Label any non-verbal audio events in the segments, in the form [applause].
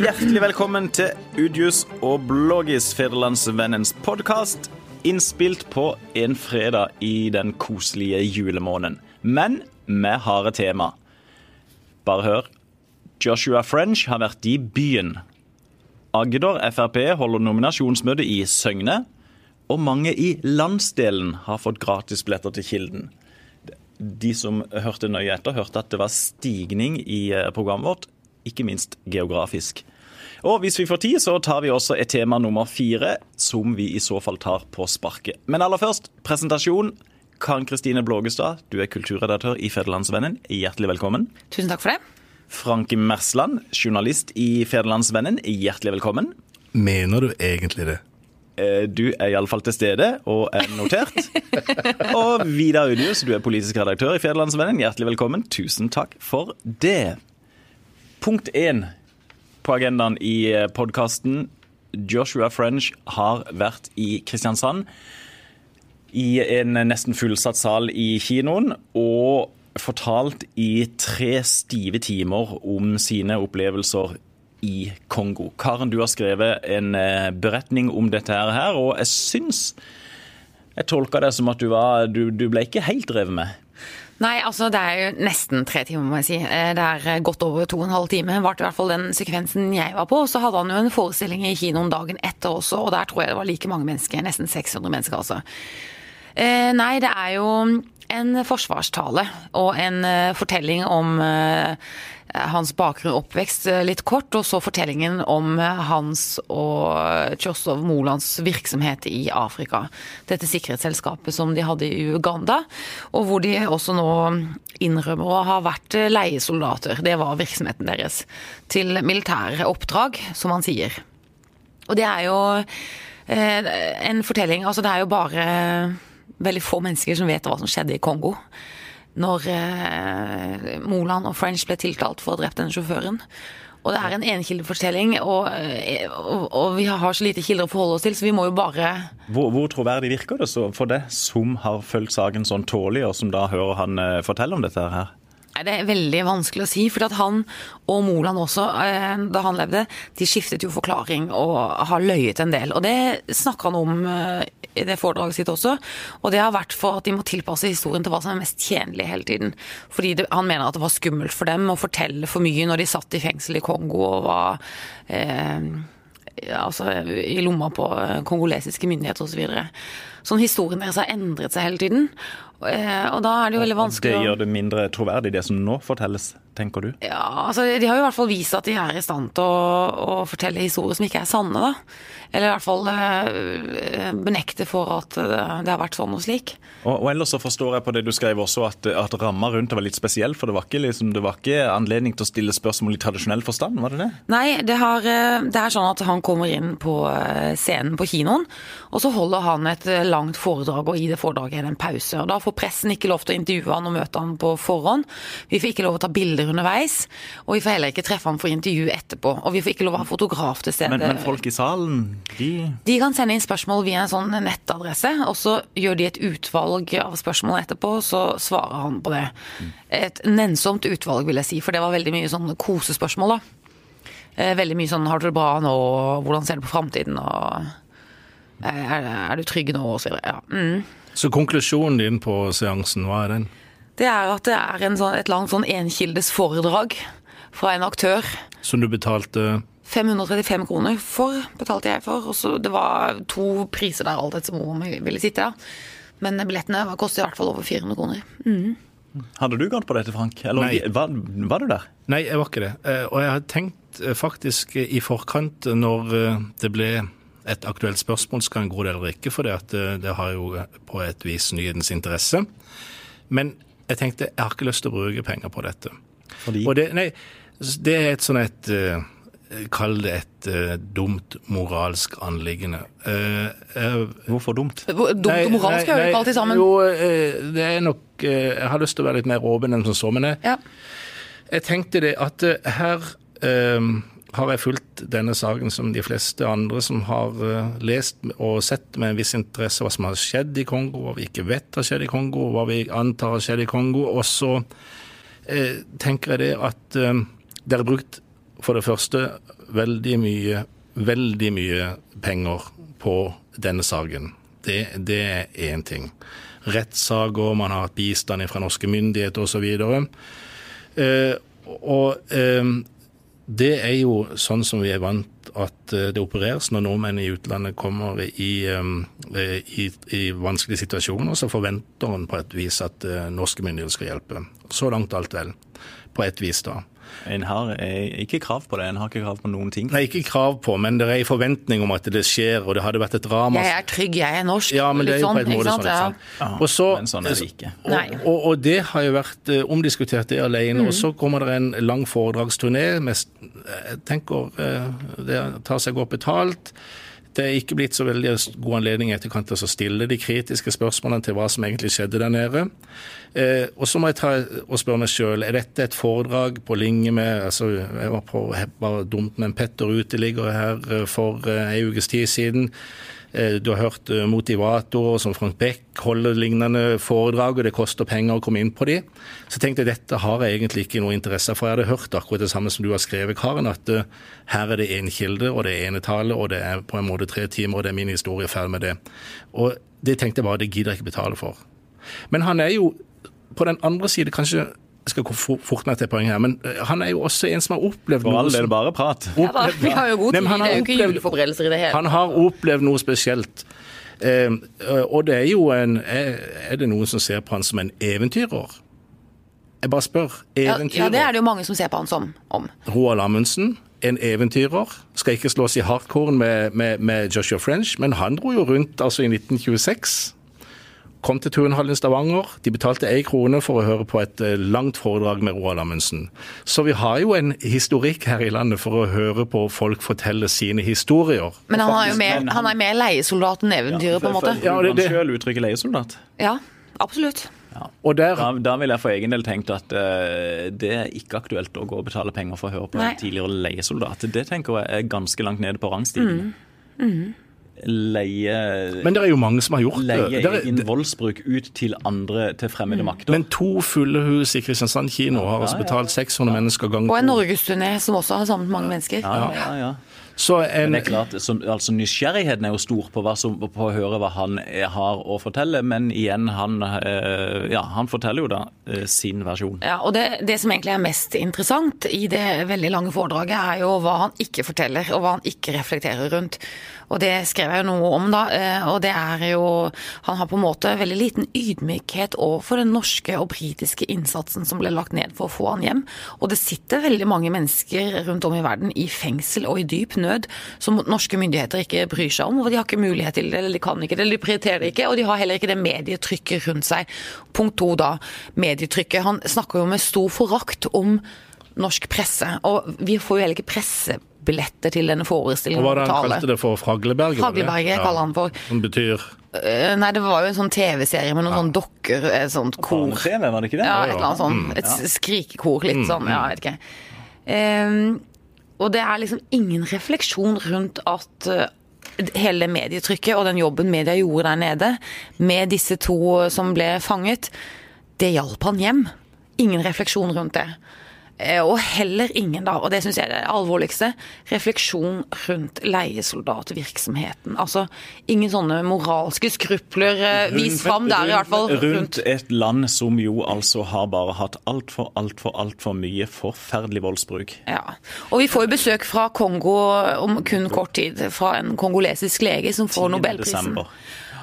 Hjertelig velkommen til Udjus og Blågis, Federlandsvennens podkast. Innspilt på en fredag i den koselige julemåneden. Men vi har et tema. Bare hør. Joshua French har vært i byen. Agder Frp holder nominasjonsmøte i Søgne. Og mange i landsdelen har fått gratisbilletter til Kilden. De som hørte nøye etter, hørte at det var stigning i eh, programmet vårt, ikke minst geografisk. Og hvis vi får tid, så tar vi også et tema nummer fire, som vi i så fall tar på sparket. Men aller først, presentasjon. Karen Kristine Blågestad, du er kulturredaktør i Federlandsvennen. Hjertelig velkommen. Tusen takk for det. Franke Mersland, journalist i Federlandsvennen. Hjertelig velkommen. Mener du egentlig det? Eh, du er iallfall til stede og er notert. [laughs] og Vidar Udius, du er politisk redaktør i Federlandsvennen. Hjertelig velkommen. Tusen takk for det. Punkt én på agendaen i eh, podkasten. Joshua French har vært i Kristiansand. I en nesten fullsatt sal i kinoen. Og fortalt i tre stive timer om sine opplevelser i Kongo. Karen, du har skrevet en eh, beretning om dette her, og jeg syns jeg tolka det som at du, var, du, du ble ikke helt revet med. Nei, altså det er jo nesten tre timer, må jeg si. Eh, det er eh, godt over to og en halv time. Varte i hvert fall den sekvensen jeg var på. Så hadde han jo en forestilling i kinoen dagen etter også, og der tror jeg det var like mange mennesker. Nesten 600 mennesker, altså. Eh, nei, det er jo en forsvarstale og en fortelling om hans bakgrunn og oppvekst uh, litt kort, og så fortellingen om hans og Tjostov Molands virksomhet i Afrika. Dette sikkerhetsselskapet som de hadde i Uganda, og hvor de også nå innrømmer å ha vært leiesoldater. Det var virksomheten deres. Til militære oppdrag, som han sier. Og det er jo en fortelling Altså, det er jo bare veldig få mennesker som vet hva som skjedde i Kongo. Når eh, Moland og French ble tiltalt for å ha drept denne sjåføren. Og det er en enkildefortelling, og, eh, og, og, vi har så lite kilder å forholde oss til, så vi må jo bare Hvor, hvor troverdig virker det for det som har fulgt saken sånn tålig, og som da hører han eh, fortelle om dette her? Det er veldig vanskelig å si, for at han og Moland også, eh, da han levde, de skiftet jo forklaring og har løyet en del. Og det snakker han om eh, i det foredraget sitt også. Og det har vært for at de må tilpasse historien til hva som er mest tjenlig hele tiden. Fordi det, han mener at det var skummelt for dem å fortelle for mye når de satt i fengsel i Kongo og var eh, altså, i lomma på kongolesiske myndigheter osv. Sånn historien deres har endret seg hele tiden. Eh, og da er det jo veldig vanskelig Det gjør det mindre troverdig, det som nå fortelles, tenker du? Ja, altså De har jo i hvert fall vist at de er i stand til å, å fortelle historier som ikke er sanne, da. Eller i hvert fall eh, benekte for at det har vært sånn og slik. Og, og ellers så forstår jeg på det du skrev også at, at ramma rundt det var litt spesiell, for det var, ikke, liksom, det var ikke anledning til å stille spørsmål i tradisjonell forstand, var det det? Nei, det, har, eh, det er sånn at han kommer inn på scenen på kinoen, og så holder han et langt foredrag, og i det foredraget er det en pause. og da får pressen ikke lov til å intervjue han og møte han på forhånd. Vi får ikke lov til å ta bilder underveis, og vi får heller ikke treffe han for intervju etterpå. Og vi får ikke lov til å ha fotograf til stede. Men, men, folk i salen, de De kan sende inn spørsmål via en sånn nettadresse, og så gjør de et utvalg av spørsmål etterpå, så svarer han på det. Et nennsomt utvalg, vil jeg si, for det var veldig mye sånn kosespørsmål, da. Eh, veldig mye sånn 'har du det bra nå', 'hvordan ser du på framtiden', og er, er, du trygg nå', og så videre. Ja. Mm. Så konklusjonen din på seansen, hva er den? Det er at det er sånn, et langt sånn enkildes foredrag fra en aktør. Som du betalte 535 kroner for, betalte jeg for. Og så det var to priser der alt etter hvor man ville sitte. Men billettene kostet i hvert fall over 400 kroner. Mm. Hadde du gått på dette, Frank? Eller Nei. Var, var, du der? Nei, jeg var ikke det. Eh, og jeg hadde tenkt eh, faktisk i forkant, når eh, det ble et aktuelt spørsmål skal en god del eller ikke, for det, det har jo på et vis nyhetens interesse. Men jeg tenkte jeg har ikke lyst til å bruke penger på dette. Fordi? Og det, nei, det er et sånn et uh, Kall det et uh, dumt moralsk anliggende. Uh, Hvorfor dumt? Dumt og moralsk hører ikke alltid sammen. Jo, det er nok Jeg har lyst til å være litt mer åpen enn som så, men jeg, ja. jeg tenkte det at her har jeg fulgt denne saken som de fleste andre som har uh, lest og sett med en viss interesse hva som har skjedd i Kongo, hva vi ikke vet har skjedd i Kongo, hva vi antar har skjedd i Kongo. Og så eh, tenker jeg det at eh, det er brukt for det første veldig mye, veldig mye penger på denne saken. Det, det er én ting. Rettssaker, man har hatt bistand fra norske myndigheter osv. Eh, og eh, det er jo sånn som vi er vant at eh, det opereres når nordmenn i utlandet kommer i, eh, i, i vanskelige situasjoner. Så forventer en på et vis at eh, norske myndigheter skal hjelpe. Så langt alt vel. På et vis, da. En har ikke krav på det, en har ikke krav på noen ting. Nei, ikke krav på, men det er en forventning om at det skjer, og det hadde vært et drama. Jeg er trygg, jeg er norsk. Ja, men det er jo på en måte sånn. ikke sant? Ja. Og så, men sånn er det ikke. Og, og, og det har jo vært uh, omdiskutert, det alene. Og så kommer det en lang foredragsturné. Med, jeg tenker uh, det tar seg godt betalt. Det er ikke blitt så veldig god anledning etterkant til å stille de kritiske spørsmålene til hva som egentlig skjedde der nede. Eh, og så må jeg ta og spørre meg sjøl, er dette et foredrag på linje med altså Jeg var på var dumt med en Petter uteligger her eh, for eh, ei ukes tid siden. Du har hørt motivatorer som Frank Beck holder lignende foredrag, og det koster penger å komme inn på de. Så tenkte jeg dette har jeg egentlig ikke noe interesse for. Jeg hadde hørt akkurat det samme som du har skrevet, Karen, at her er det én kilde, og det er enetale, og det er på en måte tre timer, og det er min historie, ferdig med det. Og det tenkte jeg bare, det gidder jeg ikke betale for. Men han er jo på den andre side kanskje jeg skal gå fort ned til poenget her, men han er jo også en som har opplevd For all del bare prat. Ja, da, vi har jo god tid, det er jo ikke juleforberedelser i det hele Han har opplevd noe spesielt. Eh, og det er jo en Er det noen som ser på han som en eventyrer? Jeg bare spør. Eventyrer. Ja, ja, det er det jo mange som ser på han som. om. Roald Amundsen, en eventyrer. Skal ikke slås i hardcore med, med, med Joshua French, men han dro jo rundt altså i 1926 kom til Turnhallen i Stavanger. De betalte én krone for å høre på et eh, langt foredrag med Roald Amundsen. Så vi har jo en historikk her i landet for å høre på folk fortelle sine historier. Men han, er jo mer, han er med leiesoldat enn ja, på en måte. Ja, det, det. Han sjøl uttrykker leiesoldat? Ja, absolutt. Ja. Der, da, da, vil jeg for egen del tenkt at uh, det er ikke aktuelt å gå og betale penger for å høre på Nei. en tidligere leiesoldat. Det tenker jeg er ganske langt nede på rangstigen. Mm. Mm leie Men det er jo mange som har gjort det. Leie inn voldsbruk ut til andre, til fremmede mm. makter. Men to fulle hus i Kristiansand kino har altså betalt 600 mennesker gang Og en norgesturné som også har samlet mange mennesker. Ja, ja, ja. Så en, Men det er klart, så, altså Nysgjerrigheten er jo stor på, som, på, å høre hva han har å fortelle, men igjen, han, øh, ja, han forteller jo da øh, sin versjon. Ja, og det, det, som egentlig er mest interessant i det veldig lange foredraget, er jo hva han ikke forteller, og hva han ikke reflekterer rundt. Og det skrev jeg jo noe om, da. Eh, og det er jo Han har på en måte veldig liten ydmykhet overfor den norske og britiske innsatsen som ble lagt ned for å få han hjem. Og det sitter veldig mange mennesker rundt om i verden i fengsel og i dyp nød som norske myndigheter ikke bryr seg om. Og de har ikke mulighet til det, eller de kan ikke det, eller de prioriterer det ikke. Og de har heller ikke det medietrykket rundt seg. Punkt to da, medietrykket. Han snakker jo med stor forakt om norsk presse. Og vi får jo heller ikke presse billetter til denne forestillingen. Og Hva var det han kalte det for? Fragleberget? Fragleberget ja. kaller han for. Som betyr? Uh, nei, det var jo en sånn TV-serie med noen ja. sånne dokker, et sånt kor. TV, var det ikke det? Ja, et eller annet sånt. Mm. Et skrikekor, litt mm. sånn. Ja, jeg vet ikke. Um, og det er liksom ingen refleksjon rundt at uh, hele medietrykket og den jobben media gjorde der nede, med disse to som ble fanget, det hjalp han hjem. Ingen refleksjon rundt det. Eh, og heller ingen, da, og det syns jeg er det alvorligste, refleksjon rundt leiesoldatvirksomheten. Altså ingen sånne moralske skrupler eh, vis fram der, i hvert fall. Rundt, rundt et land som jo altså har bare hatt altfor, altfor, altfor mye forferdelig voldsbruk. Ja. Og vi får jo besøk fra Kongo om kun kort tid, fra en kongolesisk lege som får Nobelprisen. Desember.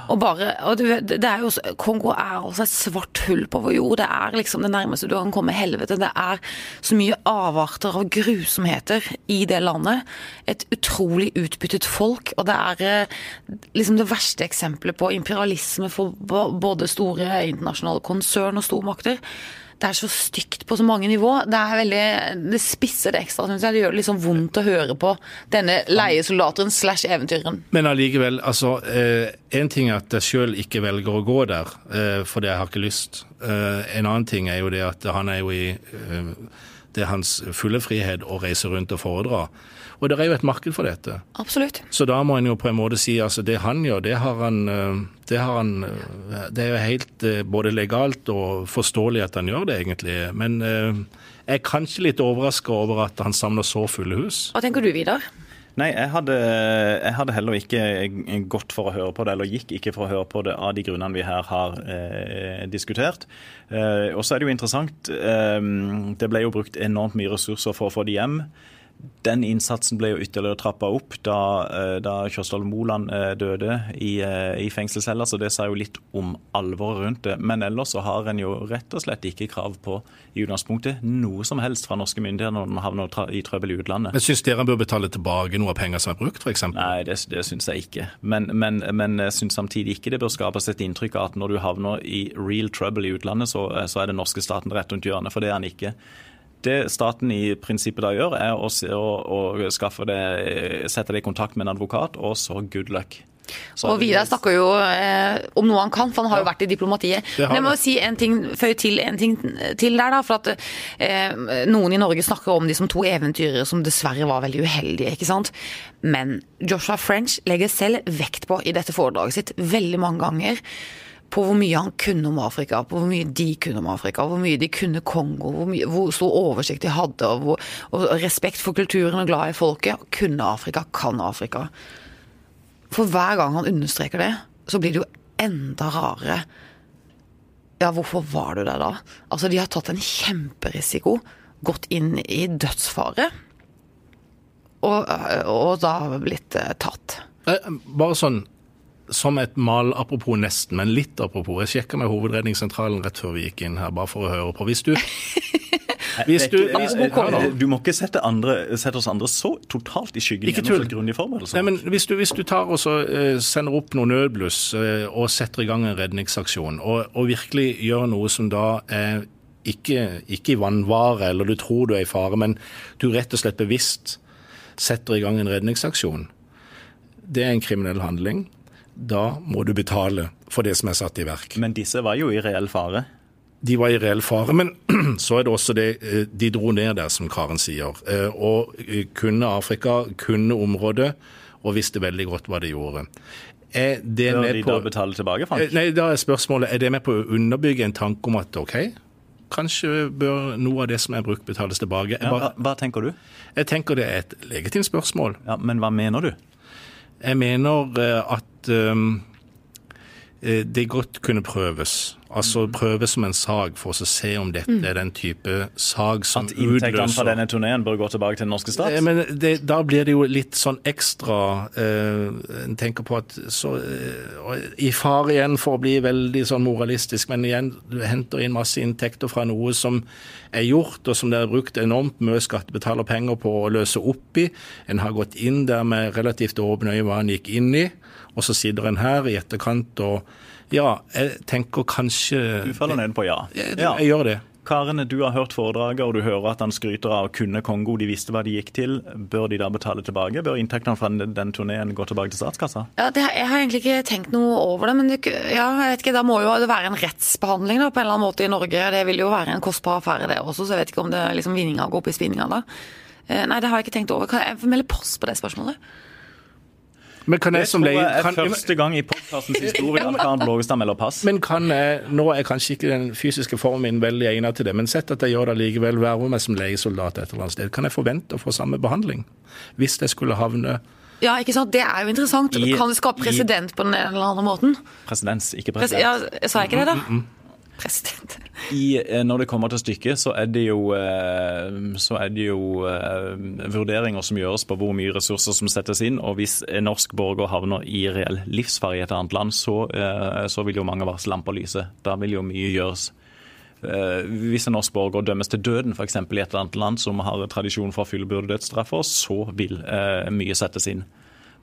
Og bare, og det er jo, Kongo er også et svart hull på vår jord. Det er liksom det nærmeste du kan komme helvete. Det er så mye avarter av grusomheter i det landet. Et utrolig utbyttet folk. Og det er eh, liksom det verste eksempelet på imperialisme for både store internasjonale konsern og stormakter det er så stygt på så mange nivå. Det er veldig, det spisser det ekstra, syns jeg. Det gjør det liksom vondt å høre på denne leiesoldateren slash eventyreren. Men allikevel, altså. Én eh, ting er at jeg sjøl ikke velger å gå der, eh, fordi jeg har ikke lyst. en annen ting er jo det at han er jo i Det er hans fulle frihet å reise rundt og foredra. Og det er jo et marked for dette. Absolutt. Så da må en jo på en måte si altså det han gjør, det har han Det, har han, det er jo helt både legalt og forståelig at han gjør det, egentlig. Men jeg er kanskje litt overraska over at han samler så fulle hus. Hva tenker du, Vidar? Nei, jeg hadde, jeg hadde, heller ikke gått for å høre på det, eller gikk ikke for å høre på det av de grunnene vi her har eh, diskutert. Eh, og så er det jo interessant, eh, det ble jo brukt enormt mye ressurser for å få de hjem. Den innsatsen ble jo ytterligere trappa opp da, eh, da Kjørsdal Moland eh, døde i, eh, i fengselscella, så det sa jo litt om alvoret rundt det. Men ellers så har en jo rett og slett ikke krav på i utgangspunktet noe som helst fra norske myndigheter når man havner i trøbbel i utlandet. Men Syns dere han bør betale tilbake noe av penger som er brukt, f.eks.? Nei, det, det syns jeg ikke. Men, men, men jeg syns samtidig ikke det bør skapes et inntrykk av at når du havner i real trouble i utlandet, så, så er det norske staten rett rundt hjørnet, for det er han ikke. Det staten i prinsippet da gjør, er å, å, å det, sette det i kontakt med en advokat, og så good luck. Så og Vidar snakker jo eh, om noe han kan, for han har jo vært i diplomatiet. Men jeg må si en ting, føye til en ting til der, da. For at eh, noen i Norge snakker om de som to eventyrere som dessverre var veldig uheldige, ikke sant. Men Joshua French legger selv vekt på i dette foredraget sitt veldig mange ganger på hvor mye han kunne om Afrika, på hvor mye de kunne om Afrika, hvor mye de kunne Kongo, hvor, mye, hvor stor oversikt de hadde, og, hvor, og, respekt for kulturen og glad i folket. Kunne Afrika, kan Afrika. For hver gang han understreker det, så blir det jo enda rarere. Ja, hvorfor var du der da? Altså, de har tatt en kjemperisiko, gått inn i dødsfare, og, og da blitt eh, tatt. Eh, bare sånn som et mal, apropos nesten, men litt apropos. Jeg sjekka med Hovedredningssentralen rett før vi gikk inn her, bare for å høre på. Hvis du [laughs] hvis du, hvis, du må ikke sette, andre, sette, oss andre så totalt i skyggen ikke grundig forberedelse. Nei, men hvis du, hvis du tar og så, uh, sender opp noe nødbluss uh, og setter i gang en redningsaksjon, og, og, virkelig gjør noe som da er ikke, ikke i vannvare, eller du tror du er i fare, men du rett og slett bevisst setter i gang en redningsaksjon, det er en kriminell handling da må du betale for det som er satt i verk. Men disse var jo i reell fare? De var i reell fare, men [clears throat] så er det også det eh, De dro ned der, som Karen sier. Eh, og eh, kunne Afrika, kunne området, og visste veldig godt hva de gjorde. Er det Bør de på, da betale tilbake, Frank? Nei, da er spørsmålet er det med på å underbygge en tanke om at OK, kanskje bør noe av det som er brukt, betales tilbake. Ja, hva, hva tenker du? Jeg tenker det er et legitimt spørsmål. Ja, Men hva mener du? Jeg mener at um, det godt kunne prøves. Altså prøves prøve som en sag for å se om dette mm. er den type sag som utløser At inntektene fra denne turneen bør gå tilbake til den norske stat? Eh, men det, Da blir det jo litt sånn ekstra eh, En tenker på at så, eh, I fare igjen for å bli veldig sånn moralistisk, men igjen, du henter inn masse inntekter fra noe som er gjort, og som det er brukt enormt mye skattebetalerpenger på å løse opp i. En har gått inn der med relativt åpne øyne hva en gikk inn i, og så sitter en her i etterkant og ja, jeg tenker kanskje Du faller ned på ja. Jeg, jeg, jeg gjør det. Karen, du har hørt foredraget, og du hører at han skryter av å kunne Kongo. De visste hva de gikk til. Bør de da betale tilbake? Bør inntektene fra den, den turneen gå tilbake til statskassa? Ja, det, Jeg har egentlig ikke tenkt noe over det, men det, ja, jeg vet ikke, da må jo det være en rettsbehandling da, på en eller annen måte i Norge. Det vil jo være en kostbar affære det også, så jeg vet ikke om det liksom vinninga går opp i spinninga da. Eh, nei, det har jeg ikke tenkt over. Kan jeg melde post på det spørsmålet? Men kan jeg det som tror jeg er første gang i podkastens historie at Karen Blågestad melder pass. Men kan jeg, Nå er kanskje ikke den fysiske formen min veldig egnet til det, men sett at jeg gjør det likevel, verver meg som legesoldat et eller annet sted, kan jeg forvente å få samme behandling? Hvis jeg skulle havne ja, ikke sant? Det er jo interessant. I, kan det skape president på den ene eller andre måten? Presidents, ikke president. ja, sa jeg ikke det, da? Mm, mm, mm president. I, eh, når det kommer til stykket, så er det jo, eh, så er det jo uh, vurderinger som gjøres på hvor mye ressurser som settes inn. Og hvis en norsk borger havner i reell livsfare i et annet land, så, så vil jo mange varsellamper lyse. Da vil jo mye gjøres. Hvis en norsk borger dømmes til døden f.eks. i et eller annet land som har tradisjon for fullbyrde dødsstraffer, så vil mye settes inn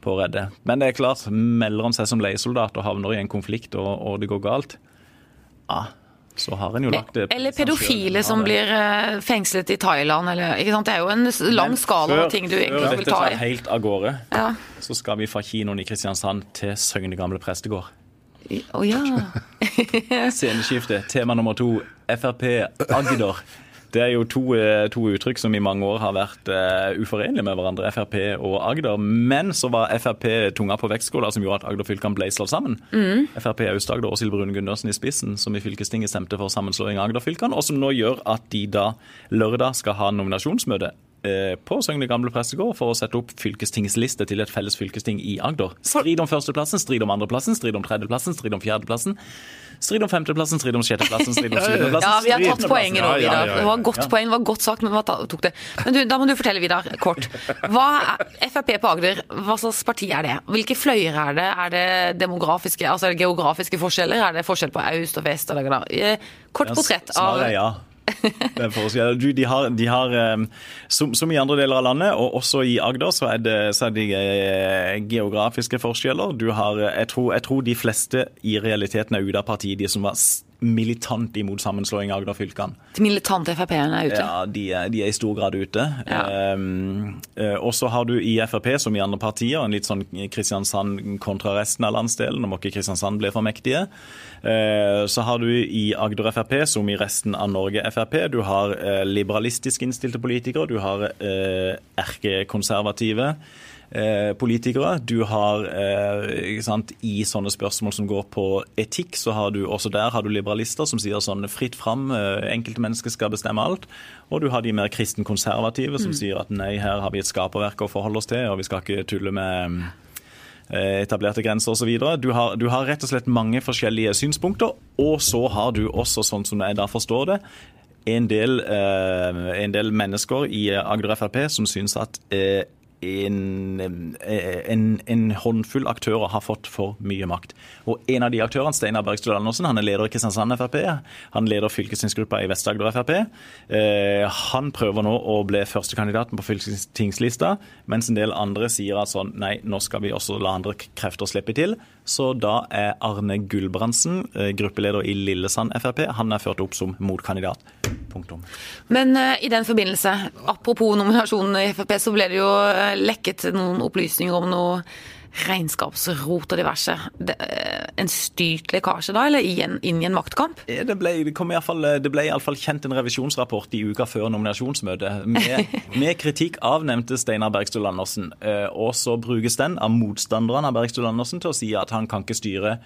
på å redde. Men det er klart, melder han seg som leiesoldat og havner i en konflikt og, og det går galt, ah, så har en jo lagt det Eller pedofile som blir eh, fengslet i Thailand. Eller, ikke sant? Det er jo en lang skala av ting du egentlig vil ta i. Før dette tar helt av gårde, ja. så skal vi fra kinoen i Kristiansand til Søgne gamle prestegård. Å ja. [laughs] Sceneskifte. Tema nummer to. Frp Agder. Det er jo to, eh, to uttrykk som i mange år har vært uh, uforenlige med hverandre, Frp og Agder. Men så var Frp tunga på vektskåla som gjorde at Agder-fylkene ble slått sammen. Mm. Frp Aust-Agder og Silje Rune Gundersen i spissen, som i fylkestinget stemte for sammenslåing av Agder-fylkene, og som nå gjør at de da lørdag skal ha nominasjonsmøte eh, på Søgne gamle prestegård for å sette opp fylkestingsliste til et felles fylkesting i Agder. Strid om førsteplassen, strid om andreplassen, strid om tredjeplassen, strid om fjerdeplassen. Strid om femteplassen, strid om sjetteplassen, strid om syvendeplassen. Ja, vi har tatt poenget nå, Vidar. Det var godt poeng, det var godt sagt, men hva tok det? Men du, da må du fortelle, Vidar, kort. Hva er Frp på Agder, hva slags parti er det? Hvilke fløyer er det? Er det demografiske, altså er det geografiske forskjeller? Er det forskjell på øst og vest? Eh, kort portrett av ja. [laughs] Det er forskjell. du, de har, de har eh, som, som i andre deler av landet, og også i Agder, så er det, så er det eh, geografiske forskjeller. Har, eh, jeg, tror, jeg tror de fleste i realiteten er ute av partiet, de som var militant imot sammenslåing av Agder-fylkene. de militante Frp-ene er ute. Ja, de er, de er i stor grad ute. Ja. Um, og så har du i Frp, som i andre partier, en litt sånn Kristiansand kontra resten av landsdelen. Nå må ikke Kristiansand bli for mektige. Uh, så har du i Agder Frp, som i resten av Norge Frp, du har uh, liberalistisk innstilte politikere, du har uh, erkekonservative politikere. Du har eh, sant, I sånne spørsmål som går på etikk, så har du også der har du liberalister som sier sånn fritt fram, eh, enkelte mennesker skal bestemme alt. Og du har de mer kristen-konservative som sier at nei, her har vi et skaperverk å forholde oss til, og vi skal ikke tulle med eh, etablerte grenser osv. Du, har- du har rett og slett mange forskjellige synspunkter, og så har du også, sånn som jeg da forstår det, en del, eh, en del mennesker i Agder Frp som syns at eh, en, eh, en, en håndfull aktører har fått for mye makt. Og en av de aktørene, Steinar Bergstøl Andersen, han er leder i Kristiansand Frp. Han leder fylkestingsgruppa i Vest-Agder Frp. Eh, han prøver nå å bli førstekandidaten på fylkestingslista, mens en del andre sier at sånn, nei, nå skal vi også la andre krefter slippe til. Så da er Arne Gulbrandsen, eh, gruppeleder i Lillesand Frp, han er ført opp som motkandidat. Punktum. Men uh, i den forbindelse, apropos nominasjonen i Frp, så ble det jo eh, lekket noen opplysninger om noe regnskapsrot og diverse. Det, eh, en styrt lekkasje da, eller igjen, inn i en maktkamp? Eh, Det ble, det kom i alle fall, det ble i fall kjent en revisjonsrapport i uka før nominasjonsmøtet med, [laughs] med kritikk av nevnte Steinar Bergstøl Andersen. Eh, Og så brukes den av motstanderne av Bergstøl Andersen til å si at han kan ikke styre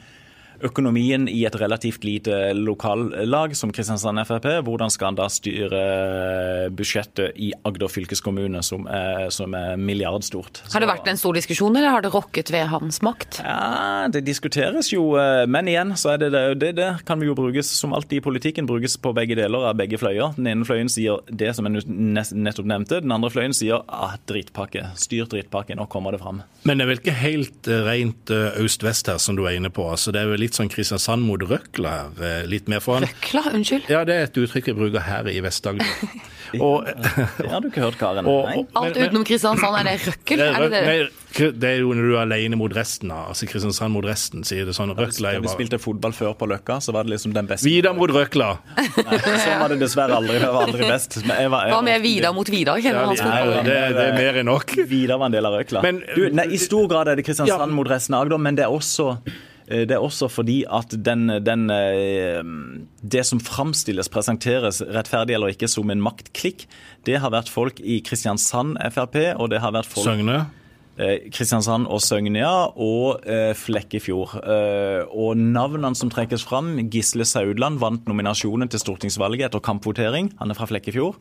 økonomien i et relativt lite lokallag som Kristiansand Frp. Hvordan skal han da styre budsjettet i Agder fylkeskommune, som er, som er milliardstort? Har det vært en stor diskusjon, eller har det rokket ved hans makt? Ja, det diskuteres jo, eh, men igjen så er det det, det, det kan vi jo brukes som alltid i politikken, brukes på begge deler av begge fløyer. Den ene fløyen sier det som jeg nettopp nevnte, den andre fløyen sier ah, drittpakke, styr drittpakke, nå kommer det fram. Men det er vel ikke helt eh, rent eh, øst-vest her, som du er inne på. Altså, det er jo litt sånn Kristiansand mot Røkla her. eh, Litt mer foran. Røkla, unnskyld. Ja, det er et uttrykk jeg bruker her i Vest-Agder. [laughs] Og, Det har du ikke hørt, Karen. og, og, Alt utenom Kristiansand, er det røkkel? det Er det det? nei, det er jo når du er alene mot resten. Altså Kristiansand mot resten, sier det sånn. Røkla er Da jo vi spilte fotball før på Løkka, så var det liksom den beste. Vidar mot Røkla! Nei, Sånn var det dessverre aldri. Det var aldri best. Men jeg var, jeg Hva med Vidar mot Vidar? Ja, det, det, det er mer enn nok. Vidar var en del av Røkla. Men- du, nei, I stor grad er det Kristiansand Ja. mot resten av Agder, men det er også det er også fordi at den, den, eh, det som framstilles, presenteres, rettferdig eller ikke, som en maktklikk, det har vært folk i Kristiansand Frp, og det har vært folk Søgne. Eh, Kristiansand og Søgnia og eh, Flekkefjord. Eh, og navnene som trekkes fram, Gisle Saudland vant nominasjonen til stortingsvalget etter kampvotering. Han er fra Flekkefjord.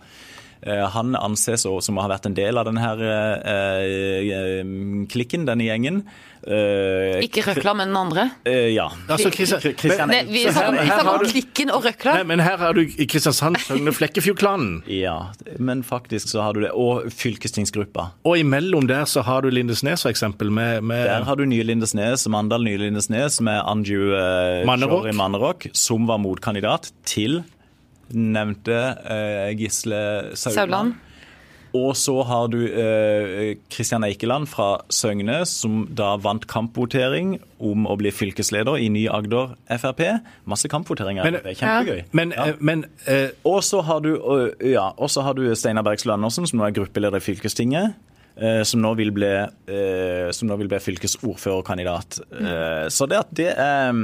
Eh, han anses som å ha vært en del av denne her, eh, eh, klikken, denne gjengen. Eh, Ikke Røkla, men den andre? eh, ja. Altså, Kristian- Kri- vi snakker om Klikken og Røkla. Nei, men her har du i Kristiansand Søgne Flekkefjord-klanen. Ja, men faktisk så har du det. Og fylkestingsgruppa. Og imellom der så har du Lindesnes for eksempel, med, med Der har du Nye Lindesnes, Mandal Nye Lindesnes med Anju eh. Shori Mannerok, som var motkandidat til nevnte eh, Gisle. Sauland. Og så har du eh, Kristian Eikeland fra Søgne, som da vant kampvotering om å bli fylkesleder i Ny Agder Frp. Masse kampvoteringer. Men- det er kjempegøy. Men, Ja. eh, men eh, Og så har du, øh, ja, har du Steinar Bergsland Andersen, som nå er gruppeleder i fylkestinget. eh, Som nå vil bli, eh, som nå vil bli fylkesordførerkandidat. Eh, Så det at det er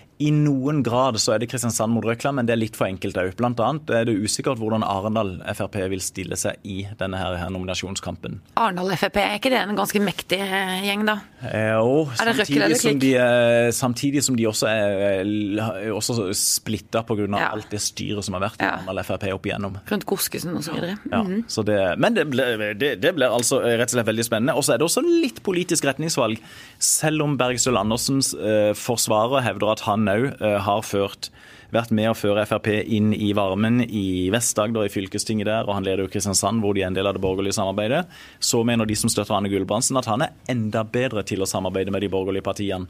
i noen grad så er det Kristiansand mot Røkla, men det er litt for enkelt òg. Blant annet er det usikkert hvordan Arendal Frp vil stille seg i denne her, nominasjonskampen. Arendal Frp, er ikke det en ganske mektig eh, gjeng, da? Eh, og Er det samtidig, eller som Klikk? de, er- samtidig som de også er eh, også splitta pga. Ja. alt det styret som har vært i Ja. Arendal Frp opp igjennom. Rundt Goskesen og så videre. Ja, så det, men det blir, det, det blir altså rett og slett veldig spennende. Og så er det også litt politisk retningsvalg. Selv om Bergstøl Andersens eh, forsvarer hevder at han òg eh, har ført vært med å føre Frp inn i varmen i Vest-Agder, i fylkestinget der, og han leder jo Kristiansand, hvor de er en del av det borgerlige samarbeidet. Så mener de som støtter Anne Gulbrandsen at han er enda bedre til å samarbeide med de borgerlige partiene.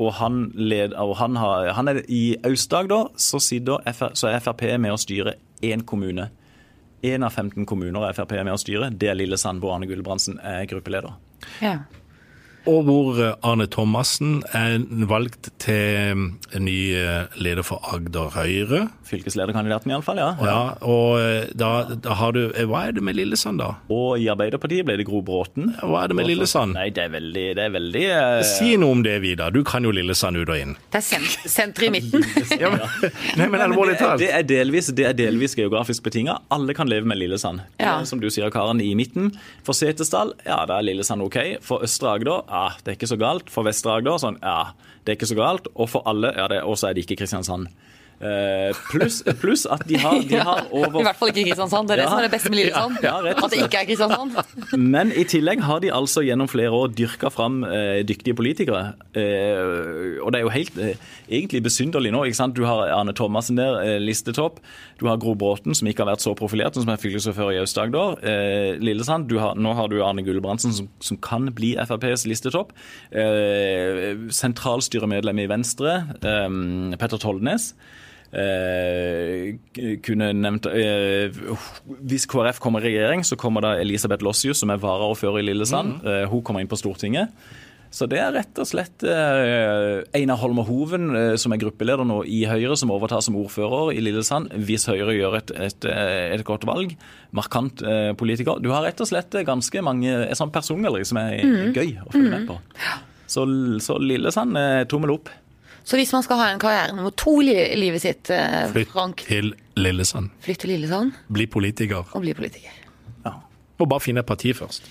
Og han, led, og han, har, han er i Aust-Agder, så, så er Frp med å styre én kommune. Én av 15 kommuner er Frp med å styre. Det er Lillesand, hvor Arne Gulbrandsen er gruppeleder. Ja. Og hvor Arne Thomassen er valgt til eh, ny eh, leder for Agder Høyre. Fylkeslederkandidaten iallfall, ja. Ja, og eh, da, da har du eh, Hva er det med Lillesand, da? Og i Arbeiderpartiet ble det Gro Bråten. Hva er det med Lillesand? Nei, det er veldig, det er veldig uh... Si noe om det, Vidar. Du kan jo Lillesand ut og inn. Det er sent senter i [laughs] midten. Ja, [laughs] men, nei, men alvorlig det, er- talt. det, er delvis, det er delvis geografisk betinga. Alle kan leve med Lillesand. Ja. Som du sier, Karen, i midten. For Setesdal, ja, da er Lillesand OK. For Østre Agder, ja, det er ikke så galt. For Vest-Agder sånn, ja, det er ikke så galt. Og for alle, ja, det, og er det ikke Kristiansand. Eh, Pluss plus at de har, de har [laughs] I hvert fall ikke Kristiansand. Det er det Ja. som er det beste med Lillesand. Ja, ja, At det ikke er Kristiansand. Men i tillegg har de altså gjennom flere år dyrka fram eh, dyktige politikere. Eh, og det er jo helt eh, egentlig besynderlig nå. ikke sant? Du har Arne Thomassen der, eh, listetopp. Du har Gro Bråten, som ikke har vært så profilert, som er fylkesordfører i Aust-Agder. Eh, Lillesand. Du har, nå har du Arne Gulbrandsen, som, som kan bli FrPs listetopp. Eh, sentralstyremedlem i Venstre, Petter Tollnes. Eh, kunne nevnt eh, Hvis KrF kommer i regjering, så kommer da Elisabeth Lossius, som er varaordfører i Lillesand. Eh, hun kommer inn på Stortinget. Så det er rett og slett Einar Holmer Hoven, som er gruppeleder nå i Høyre, som overtar som ordfører i Lillesand, hvis Høyre gjør et, et, et godt valg. Markant politiker. Du har rett og slett ganske mange et sånt persongalleri som er gøy å følge med på. Så, så Lillesand, tommel opp. Så hvis man skal ha en karriere nummer to i livet sitt, eh, Flytt Frank, til Lillesand. flytt til Lillesand Bli politiker. og bli politiker. Ja. Og bare finne et parti først.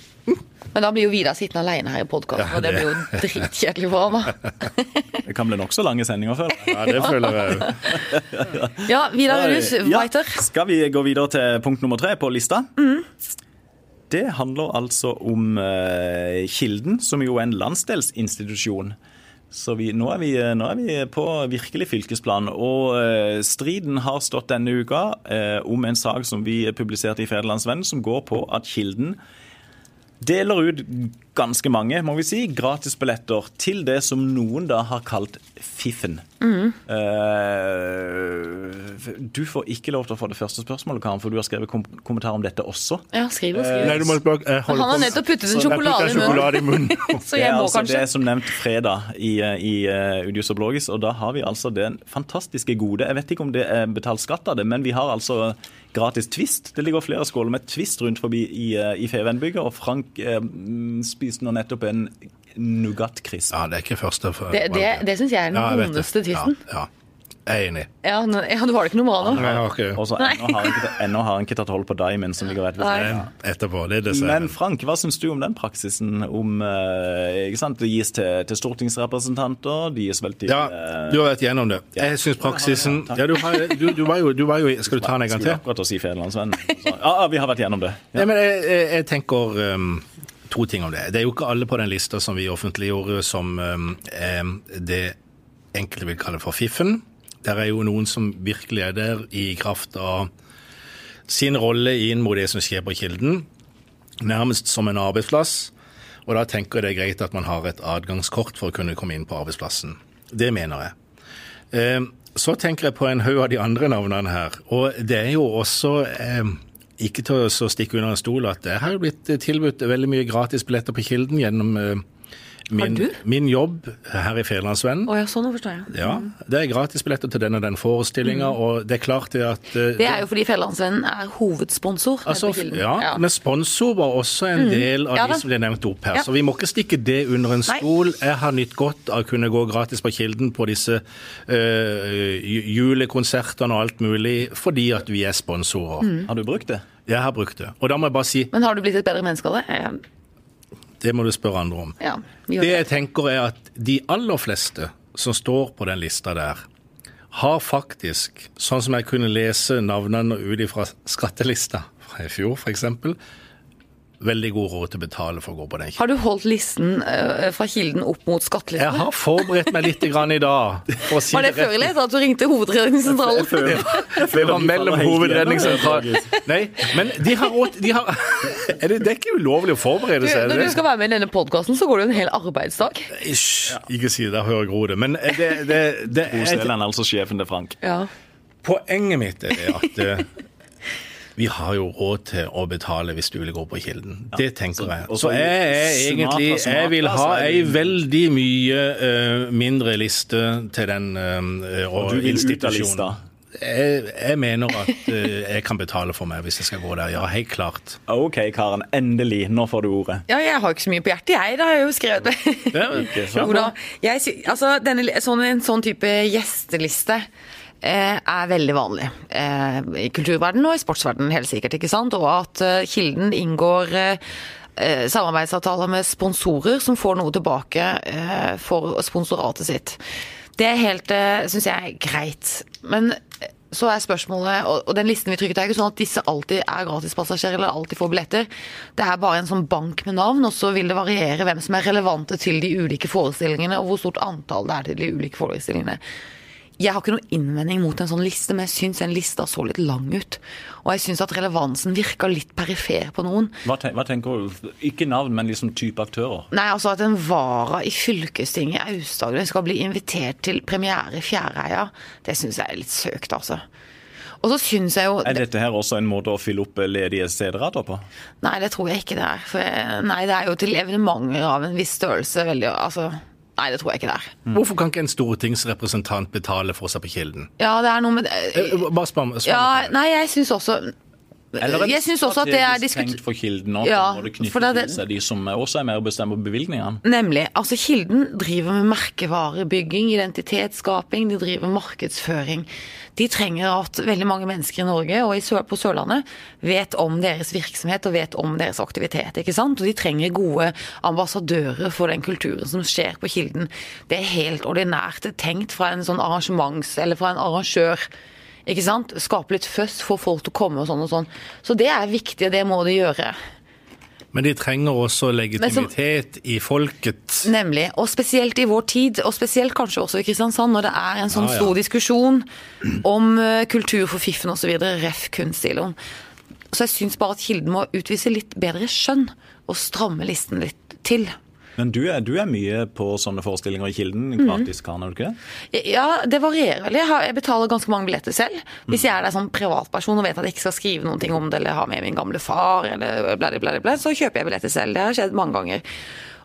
Men da blir jo Vidar sittende alene her i podkasten, Ja, og det blir jo dritkjedelig for ham. [laughs] Det kan bli nokså lange sendinger før. Ja, det føler jeg òg. Ja, Vidar Rus, Ja, skal vi gå videre til punkt nummer tre på lista? Det handler altså om uh, Kilden, som jo er en landsdelsinstitusjon. Så vi, nå, er vi, nå er vi på virkelig fylkesplan. Og eh, striden har stått denne uka eh, om en sak som vi publiserte i Federlandsvennen, som går på at Kilden deler ut ganske mange, må vi si, gratisbilletter til det som noen da har kalt Fiffen. Eh, du får ikke lov til å få det første spørsmålet, Karen, for du har skrevet kom kommentar om dette også. Ja, skriv og skriv. Nei, du må bare jeg Han har nettopp puttet en sjokolade, sjokolade i munnen. [laughs] så jeg må Det er, altså, det er som nevnt fredag i, i uh, Udius og Blågis, og da har vi altså den fantastiske gode Jeg vet ikke om det er betalt skatt av det, men vi har altså gratis Twist. Det ligger flere skåler med Twist rundt forbi i, uh, i Fevenbygget, og Frank spiste nå nettopp en nougatkrisp. Ja, det er ikke første for Det, det, det syns jeg er den Ja, det. vondeste tvisten. Ja, ja. Jeg er enig. Ja, nå- ja, du har det ikke noe bra nå? Nei, Og så ennå har han ikke, tatt hold på Diamond, som ligger rett ved siden. Etterpå. Det er dessert. Men Frank, hva syns du om den praksisen? Om, eh, ikke sant? Det gis til, til stortingsrepresentanter, det gis vel til Ja, eh, du har vært gjennom det. Jeg syns praksisen ja, du, har, du, du, var jo, du var jo Skal du ta den en gang til? Skulle akkurat å si Federlandsvennen. Ja, ja, vi har vært gjennom det. Ja. Nei, men jeg, jeg, jeg tenker um, to ting om det. Det er jo ikke alle på den lista som vi offentliggjorde som eh, det enkelte vil kalle for fiffen. Der er jo noen som virkelig er der i kraft av sin rolle inn mot det som skjer på Kilden. Nærmest som en arbeidsplass. Og da tenker jeg det er greit at man har et adgangskort for å kunne komme inn på arbeidsplassen. Det mener jeg. Eh, så tenker jeg på en haug av de andre navnene her. Og det er jo også eh, ikke til å stikke under en stol at det har blitt tilbudt veldig mye gratis billetter på Kilden gjennom eh, min, min jobb her i Fedrelandsvennen. Oh, ja, sånn forstår jeg. Ja, det er gratisbilletter til den og den forestillinga, og det er klart det at eh, Det er jo fordi Fedrelandsvennen er hovedsponsor. Altså, ja, ja, Men sponsor var også en del av Ja de som ble nevnt opp her. Ja. Så vi må ikke stikke det under en Nei. stol. Jeg har nytt godt av å kunne gå gratis på Kilden på disse øh, julekonsertene og alt mulig, fordi at vi er sponsorer. Mm. Har du brukt det? Jeg har brukt det. Og da må jeg bare si, Men har du blitt et bedre menneske av det? Det må du spørre andre om. Ja, Det det. jeg tenker er at de aller fleste som står på den lista der, har faktisk, sånn som jeg kunne lese navnene ut fra skattelista fra i fjor f.eks., veldig god råd til å betale for å gå på den. Har du holdt listen eh, fra Kilden opp mot Jeg har forberedt meg litt grann i dag. For å si Var det det før eller etter at du ringte Hovedredningssentralen? Det var mellom hovedredningssentralen Nei, men de har råd de har, er det, det er ikke ulovlig å forberede seg? når du skal være med i denne podkasten, så går det jo en hel arbeidsdag. Ish, ikke si det, hører Gro det. Men det, det, det Osdelen er, er altså sjefen til Frank. Ja. poenget mitt er det at eh, vi har jo råd til å betale hvis du vil gå på Kilden. Det tenker jeg. Så så jeg er egentlig Jeg vil ha er ei veldig mye uh, mindre liste til den uh, og Du vil ut av institusjonen. lista. Jeg, jeg mener at eh, jeg kan betale for meg hvis jeg skal gå der. Ja, helt klart. OK, Karen. Endelig. Nå får du ordet. ja, jeg har ikke så mye på hjertet, jeg. Det har jeg jo skrevet det. Ja, sant? Jo da. Jeg, altså, denne, sånn, en sånn type gjesteliste er veldig vanlig eh, i kulturverdenen og i sportsverdenen, helt sikkert. ikke sant? Og at eh, Kilden inngår eh, eh, samarbeidsavtaler med sponsorer som får noe tilbake eh, for sponsoratet sitt. Det er helt, eh, syns jeg, greit. Men eh, så er spørsmålet, og den listen vi trykket er ikke sånn at disse alltid er gratispassasjerer eller alltid får billetter. Det er bare en sånn bank med navn, og så vil det variere hvem som er relevante til de ulike forestillingene, og hvor stort antall det er til de ulike forestillingene. Jeg har ikke noen innvending mot en sånn liste, men jeg syns den lista så litt lang ut. Og jeg syns at relevansen virka litt perifer på noen. Hva, ten hva tenker du? Ikke navn, men liksom type aktører. Nei, altså at en vara i fylkestinget i Aust-Agder skal bli invitert til premiere i Fjæreheia, det syns jeg er litt søkt, altså. Og så synes jeg jo Er dette her også en måte å fylle opp ledige CD-rater på? Nei, det tror jeg ikke det er. For nei, det er jo til evenementer av en viss størrelse veldig Altså, nei, det tror jeg ikke det er. Hvorfor kan ikke en stortingsrepresentant betale for seg på Kilden? Ja, det er noe med det. Bare spør meg. Ja, nei, jeg syns også Eller Jeg syns også at det er diskutert for Kilden òg, Ja, når det knytter det til seg de som også er med og bestemmer bevilgningene. Nemlig. Altså, Kilden driver med merkevarebygging, identitetsskaping, de driver markedsføring. De trenger at veldig mange mennesker i Norge og på Sørlandet vet om deres virksomhet og vet om deres aktivitet. ikke sant? Og de trenger gode ambassadører for den kulturen som skjer på Kilden. Det er helt ordinært tenkt fra en sånn arrangements- eller fra en arrangør. Ikke sant? Skape litt føss, få folk til å komme og sånn og sånn. Så det er viktig, og det må de gjøre. Men de trenger også legitimitet i folket. Nemlig. Og spesielt i vår tid, og spesielt kanskje også i Kristiansand, når det er en sånn Ja, ja. stor diskusjon om eh, kultur for fiffen osv., ref. kunststiloen. Så jeg syns bare at Kilden må utvise litt bedre skjønn, og stramme listen litt til. Men du er, du er mye på sånne forestillinger i Kilden, Mhm. gratis, er du ikke det? Ja, det varierer veldig. Jeg betaler ganske mange billetter selv. Hvis jeg er der som privatperson og vet at jeg ikke skal skrive noen ting om det, eller ha med min gamle far, eller bla, bla, bla, så kjøper jeg billetter selv. Det har skjedd mange ganger.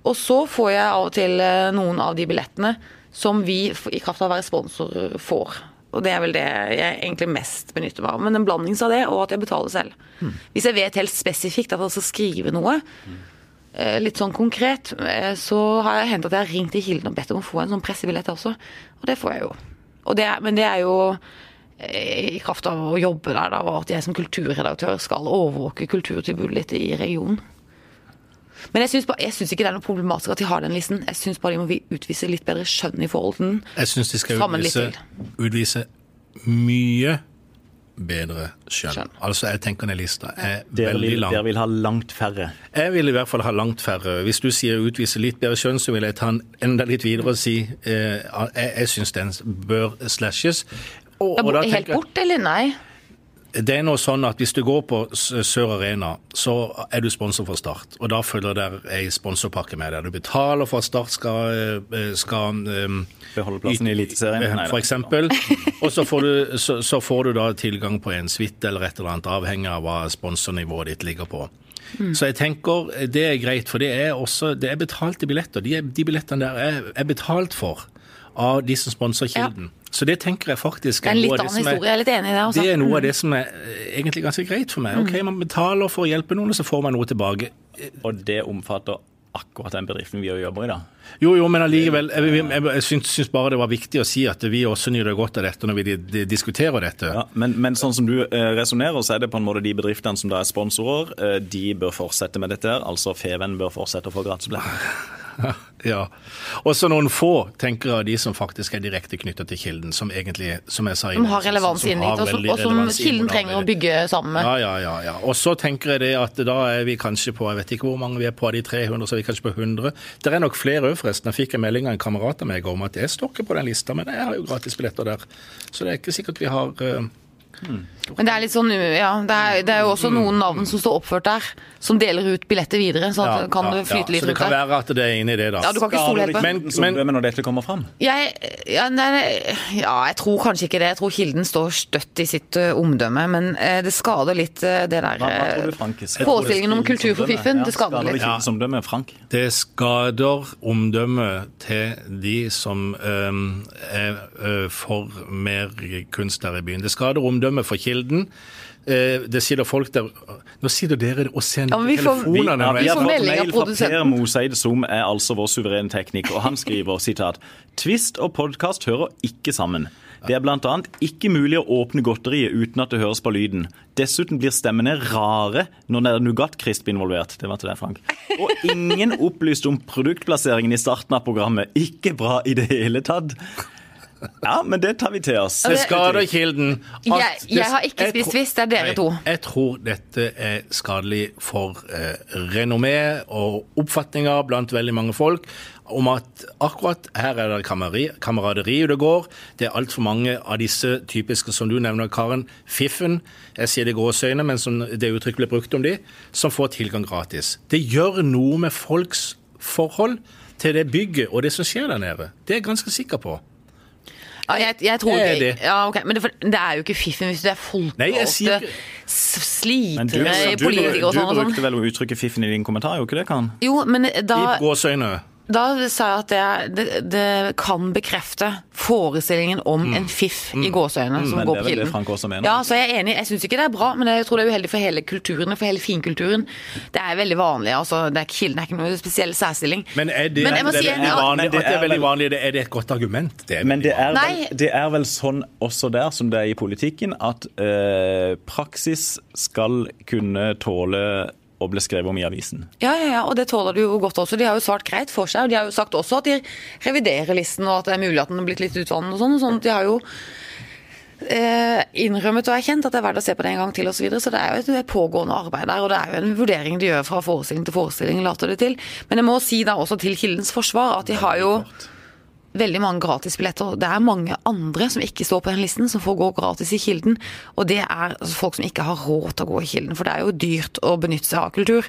Og så får jeg av og til eh, noen av de billettene som vi i kraft av å være sponsor får. Og det er vel det jeg egentlig mest benytter meg av. Men en blanding av det, og at jeg betaler selv. Hvis jeg vet helt spesifikt at jeg skal skrive noe, eh, litt sånn konkret, eh, så har jeg hendt at jeg har ringt til Kilden og bedt om å få en sånn pressebillett også. Og det får jeg jo. Og det, er- men det er jo eh, i kraft av å jobbe der, da, og at jeg som kulturredaktør skal overvåke kulturtilbudet litt i regionen. Men jeg syns ikke det er noe problematisk at de har den listen. Jeg syns bare de må utvise litt bedre skjønn i forhold til den. Jeg syns de skal utvise, utvise mye bedre skjønn. Skjønn. Altså, jeg tenker den lista er Dere veldig vil, lang. dere vil ha langt færre. Jeg vil i hvert fall ha langt færre. Hvis du sier utvise litt bedre skjønn, så vil jeg ta den enda litt videre og si eh, jeg, jeg syns den bør slashes. Og, og da Helt bort, eller nei? Det er nå sånn at hvis du går på Sør Arena, så er du sponsor for Start. Og da følger der ei sponsorpakke med deg. Du betaler for at Start skal, eh, skal eh, Beholde plassen i Eliteserien? Eh, For eksempel. Og så får, du, så, så får du da tilgang på en suite eller et eller annet, avhengig av hva sponsornivået ditt ligger på. Så jeg tenker det er greit, for det er også det er betalte billetter. De, de billettene der er, er betalt for av de som sponser Kilden. Så det tenker jeg faktisk Det er en noe litt av det annen som er- historie, jeg er litt enig i det. Også. det er noe av det som er eh, egentlig ganske greit for meg. Ok, Man betaler for å hjelpe noen, og så får man noe tilbake. Og det omfatter akkurat den bedriften vi jobber i, da. Jo, jo, men allikevel, jeg, jeg, jeg, jeg syns, syns bare det var viktig å si at vi også nyter godt av dette når vi de, de diskuterer dette. Ja, men, men sånn som du eh, resonnerer, så er det på en måte de bedriftene som da er sponsorer, eh, de bør fortsette med dette her. Altså Feven bør fortsette å få gratisbilletter. [laughs] [laughs] Ja. Også noen få tenker jeg, de som faktisk er direkte knyttet til kilden, som egentlig, som jeg sa Som har relevans inn har dit, og som- og som Kilden trenger å bygge sammen med. Ja, ja, ja, ja. Og så tenker jeg det at da er vi kanskje på jeg vet ikke hvor mange vi er på av de 300, så er vi kanskje på 100. Det er nok flere òg, forresten. Jeg fikk en melding av en kamerat av meg om at jeg står ikke på den lista, men jeg har jo gratisbilletter der. Så det er ikke sikkert vi har Men det er litt sånn, ja, det er, det er jo også noen navn som står oppført der, som deler ut billetter videre, så at ja, kan det ja, flyte litt Så det kan der. være at det er inne i det, da. Ja, du kan ikke stole helt på. Men- Men, men- når dette kommer fram. Jeg, ja, nei, ja, jeg tror kanskje ikke det. Jeg tror Kilden står støtt i sitt uh, omdømme, men uh, det skader litt uh, det der? Forestillingen om kultur for fiffen, det skader litt. Ja. Omdømme, Frank? Det skader omdømmet til de som er for mer kunst der i byen. Det skader omdømmet for Kilden. Eh, det sitter folk der Nå sitter dere og sender Ja, vi får- Vi, telefonene. ja, vi har fått mail fra Per. Moseid, som er altså vår suverene tekniker, og han skriver sitat Twist og podkast hører ikke sammen. Det er annet ikke mulig å åpne godteriet uten at det høres på lyden. Dessuten blir stemmene rare når det er nougat-krisp involvert. Det var til deg, Frank. Og ingen opplyste om produktplasseringen i starten av programmet. Ikke bra i det hele tatt. Ja, men det tar vi til oss. Det skader Kilden. at Jeg- jeg har ikke spist hvis det er dere Nei, to. Jeg tror dette er skadelig for eh, renommé og oppfatninger blant veldig mange folk om at akkurat her er det kameraderi, det går. Det er altfor mange av disse typiske, som du nevner, Karen, fiffen, jeg sier det i gåseøyne, men som det uttrykket ble brukt om de, som får tilgang gratis. Det gjør noe med folks forhold til det bygget og det som skjer der nede. Det er jeg ganske sikker på. Ja, jeg, jeg tror ikke det. ja, ok, Men det, det er jo ikke fiffen hvis du er folkevalgte, ikke- s- Men du, politikere og sånn. Du brukte vel vel uttrykket 'fiffen' i din kommentar, jo ikke det, Karen? Jo, men da I gåseøyne. Da sa jeg at det, er- det, det kan bekrefte forestillingen om en fiff i gåseøyne som Men går det er på vel det Kilden. Frank også mener? Ja, så jeg er enig. Jeg syns ikke det er bra, men jeg tror det er uheldig for hele kulturen for hele finkulturen. Det er veldig vanlig. altså det er, Kilden er ikke noe spesiell særstilling. Men er det, Men jeg må det, si er ja, vanlig, det er er veldig vanlig, det, er det et godt argument? Det er Men det er, vel, det er vel sånn også der som det er i politikken, at eh, praksis skal kunne tåle å ble skrevet om i avisen. Ja, ja, ja, og det tåler de jo godt også. De har jo svart greit for seg. Og de har jo sagt også at de reviderer listen, og at det er mulig at den har blitt litt utvannet og sånn. og sånn. De har jo eh, innrømmet og erkjent at det er verdt å se på det en gang til osv. Så, videre. så det er jo et pågående arbeid der, og det er jo en vurdering de gjør fra forestilling til forestilling, later det til. Men jeg må si da også til Kildens forsvar at de har jo veldig mange gratisbilletter. Det er mange andre som ikke står på den listen, som får gå gratis i Kilden. Og det er altså folk som ikke har råd til å gå i Kilden, for det er jo dyrt å benytte seg av kultur.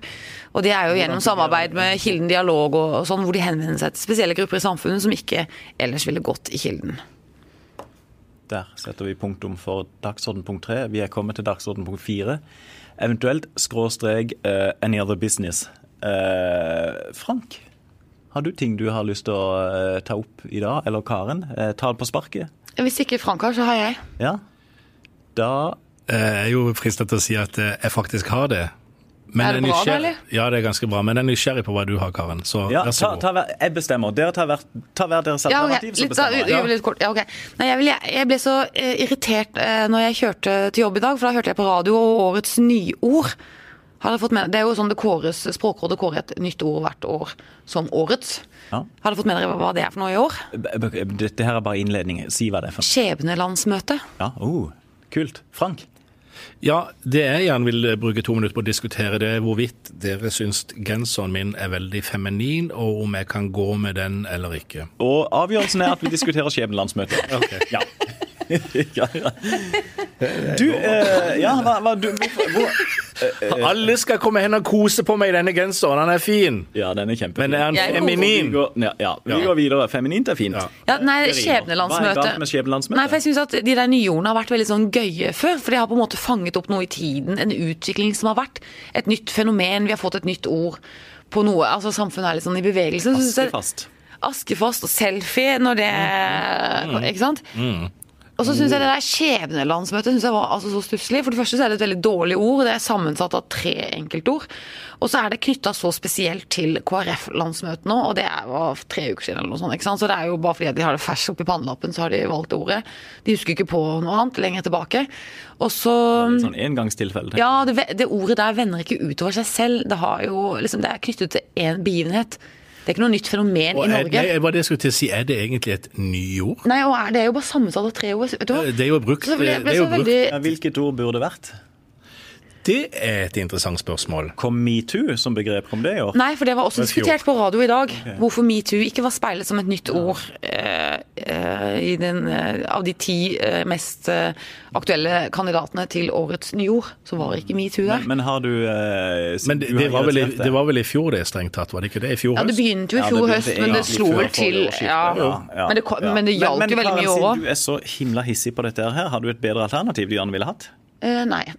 Og det er jo gjennom samarbeid med Kilden Dialog og, sånn, hvor de henvender seg til spesielle grupper i samfunnet som ikke ellers ville gått i Kilden. Der setter vi punktum for dagsorden punkt tre. Vi er kommet til dagsorden punkt fire. Eventuelt skråstrek uh, any other business. Uh, Frank, har du ting du har lyst til å eh, ta opp i dag? Eller Karen? Eh, ta det på sparket? Hvis ikke Frank har, så har jeg. Ja? Da Jeg er jo fristet til å si at eh, jeg faktisk har det. Men Er det bra da, eller? Ja, det er ganske bra. Men jeg er nysgjerrig på hva du har, Karen. Så ja, vær så god. Jeg bestemmer. Dere tar hver, ta hver deres Ja, alternativ, så Litt, bestemmer jeg. litt kort. Ja. Nei, jeg, vil, jeg ble så eh, irritert eh, når jeg kjørte til jobb i dag, for da hørte jeg på radio årets nyord. Har dere fått med, det er jo sånn det kåres, Språkrådet kårer et nytt ord hvert år som årets. Ja. Har dere fått med dere hva det er for noe i år? B- b- Dette her er bare innledning. Si hva det er for noe. Skjebnelandsmøte. Ja, oh, kult. Frank? Ja, det jeg gjerne vil bruke to minutter på å diskutere, det er hvorvidt dere syns genseren min er veldig feminin, og om jeg kan gå med den eller ikke. Og avgjørelsen er at vi diskuterer skjebnelandsmøtet. [laughs] Ok. Ja. [laughs] ja, ja. Du, eh, ja, hva, hva du, hvorfor, hvor, [laughs] Alle skal komme hen og kose på meg i denne genseren. Den er fin. Ja, den er kjempefin. Men er den Jeg- Vi feminin? går, ja, ja, vi går videre. Feminint er fint. Ja. nei, skjebnelandsmøte. Hva er skjebnelandsmøte. Nei, for jeg synes at De der nye ordene har vært veldig sånn gøye før. For de har på en måte fanget opp noe i tiden. En utvikling som har vært. Et nytt fenomen. Vi har fått et nytt ord på noe. altså Samfunnet er litt sånn i bevegelse. Askefast. Askefast og selfie når det Ikke sant? Og så syns jeg det der skjebnelandsmøtet synes jeg var altså så stusslig. For det første så er det et veldig dårlig ord. Det er sammensatt av tre enkeltord. Og så er det knytta så spesielt til KrF-landsmøtet nå, og det er- var tre uker siden eller noe sånt. ikke sant? Så det er jo bare fordi de har det ferskt oppi pannelappen, så har de valgt ordet. De husker ikke på noe annet lenger tilbake. Og så Litt sånn engangstilfelle. ja, det, det ordet der vender ikke utover seg selv. Det, har jo, liksom, det er knyttet til én begivenhet. Det er ikke noe nytt fenomen Og i er, Norge. nei, hva det jeg skulle til å si, er det egentlig et nyord? Nei, og er, det er jo bare sammensatt av tre ord. Vet du hva? Det er jo brukt, Så det er jo brukt. veldig Ja, Hvilket ord burde vært? Det er et interessant spørsmål. Kom metoo som begrep? Kom det i år? Nei, for det var også er diskutert på radio i dag. Hvorfor metoo ikke var speilet som et nytt ord eh, eh, i den, eh, av de ti eh, mest eh, aktuelle kandidatene til årets nyord. Så var ikke metoo der. Men, men har du eh, Men det, det, var vel i, det var vel i fjor det, strengt tatt? Var det ikke det? I fjor Ja, Det begynte jo i fjor ja, høst, men det slo vel til ja. Ja, ja. Men det, Ja. men det gjaldt jo veldig mye i år òg. du er så himla hissig på dette her, har du et bedre alternativ du gjerne ville hatt? Eh, nei. [laughs]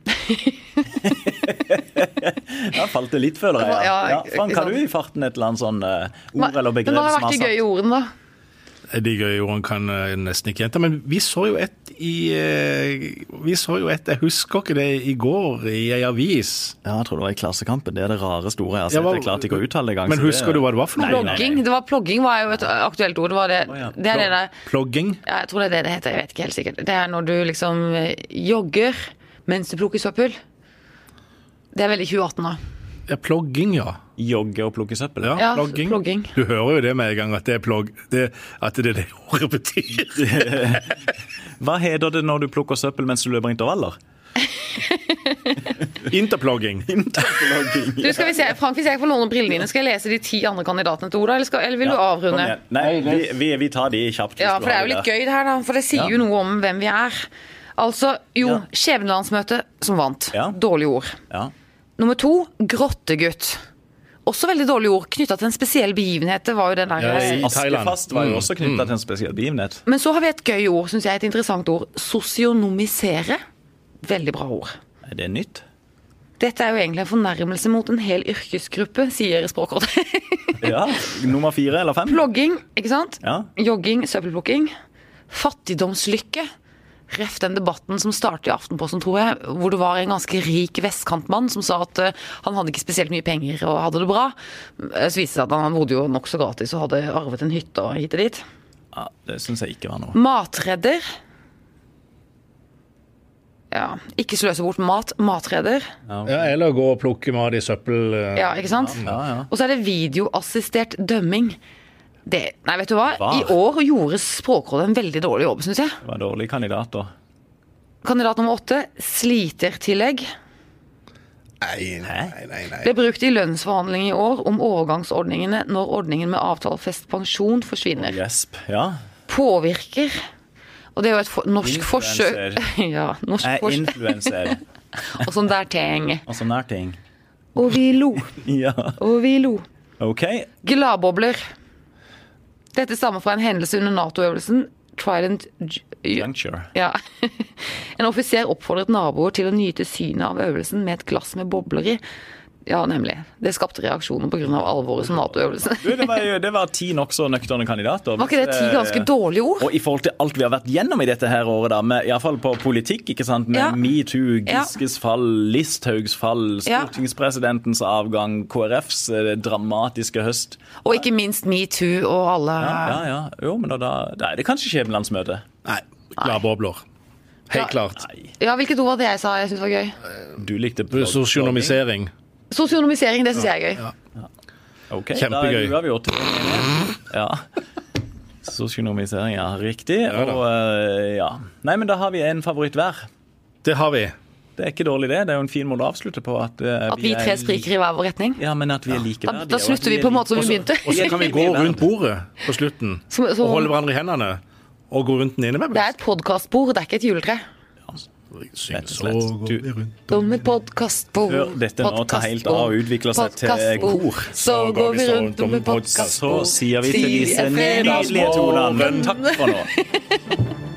Ja, falt det litt, føler jeg. Ja. Ja, Ja, Frank, har du i farten et eller annet sånn uh, Men ord eller begrep hva har vært de gøye ordene, da? De gøye ordene kan jeg nesten ikke gjenta. Men vi så jo et i eh, Vi så jo et, jeg husker ikke det, i går i ei avis. Ja, jeg tror det var i Klassekampen. Det er det rare store jeg har sett. Jeg klarte ikke å uttale det engang. Men husker husker du hva det var for noe? Plogging. Det var plogging var jo et aktuelt ord. Det, var det, ja. det er det der Plogging? ja, Jeg tror det er det det heter, jeg vet ikke helt sikkert. Det er når du liksom eh, jogger mens du plukker søppel. Det er veldig 2018 da. Ja, plogging, ja. Jogge og plukke søppel. Ja, Ja, plogging. plogging. Du hører jo det med en gang at det er plogg. Det, at det er det ordet betyr. [laughs] Hva heter det når du plukker søppel mens du løper intervaller? [laughs] Interplogging. interplogging Du, skal vi se, Frank, Hvis jeg får låne brillene dine, skal jeg lese de ti andre kandidatene til ordet, eller, skal, eller vil du avrunde? Nei, vi, vi, vi tar de kjapt. Ja, for det er jo litt gøy det her, da. For det sier Ja. jo noe om hvem vi er. Altså, jo, Ja. skjebnelandsmøtet som vant. Ja. Dårlig ord. Ja. Nummer to, grottegutt. Også veldig dårlig ord, knytta til en spesiell begivenhet. Det var jo den der Ja, i- Thailand. Askefast var jo Mm, også knytta til en spesiell begivenhet. Men så har vi et gøy ord, syns jeg, et interessant ord. Sosionomisere. Veldig bra ord. Er det nytt? Dette er jo egentlig en fornærmelse mot en hel yrkesgruppe, sier Språkrådet. [laughs] Ja. Nummer fire eller fem? Plogging, ikke sant? Ja. Jogging, søppelplukking. Fattigdomslykke. Ref den debatten som startet i Aftenposten, tror jeg, hvor det var en ganske rik vestkantmann som sa at eh, han hadde ikke spesielt mye penger og hadde det bra. Eh, Så viste det seg at han bodde jo nokså gratis og hadde arvet en hytte og hit og dit. ja det syns jeg ikke var noe. Matredder. Ja, ikke sløse bort mat. Matredder. Ja, eller gå og plukke mat i søppel... eh, Ja, ikke sant? Ja, ja. Og så er det videoassistert dømming. Det, nei, vet du hva? Var. I år gjorde Språkrådet en veldig dårlig jobb, syns jeg. Det var dårlige kandidater. Kandidat nummer åtte, slitertillegg. Nei, nei, nei. nei. Ble brukt i lønnsforhandling i år om overgangsordningene når ordningen med avtalefest pensjon forsvinner. Gjesp. Ja. Påvirker. Og det er jo et for, norsk forsøk Influencer. [laughs] Ja, norsk Jeg forsøk. influenser. [laughs] Og sånn der ting. Og sånn der ting. Og vi lo. [laughs] Ja. Og vi lo. OK. Gladbobler. Dette stammer fra en hendelse under Nato-øvelsen Trident Juncture. Ja. [laughs] En offiser oppfordret naboer til å nyte synet av øvelsen med et glass med bobler i. Ja, nemlig. Det skapte reaksjoner pga. alvoret som Nato-øvelsen. Det var, jo, det var ti nokså nøkterne kandidater. Var ikke det ti ganske dårlige ord? Og i forhold til alt vi har vært gjennom i dette her året, da, med, i hvert fall på politikk, ikke sant, med Ja. metoo, Ja. Giskes fall, Listhaugs fall, Ja. stortingspresidentens avgang, KrFs eh, dramatiske høst. Og ikke minst metoo og alle Ja, ja, ja. Jo, men da, da, da er det kanskje skjebnelandsmøte. nei. Gladbobler. Helt klart. Ja, hvilket ord var det jeg sa jeg syntes var gøy? du likte Sosionomisering. Sosionomisering, det syns jeg er gøy. Okay, Kjempegøy. Da er vi Ja. Sosionomisering, ja. Riktig. Ja og eh, ja. Nei, men da har vi en favoritt hver. Det har vi. Det er ikke dårlig, det. Det er jo en fin måte å avslutte på. At, uh, At vi tre er spriker i hver vår retning. Ja, men at vi er likeverdige. da da slutter vi på en måte som vi begynte. Og så kan vi gå rundt bordet på slutten Som- som- og holde hverandre i hendene. Og gå rundt den inne med Det er et podkastbord, det er ikke et juletre. Om podkastbord. Hør dette nå ta helt av og utvikle seg til kor. Så går vi rundt om et Så sier vi til disse nydelige tonene takk for nå. [laughs]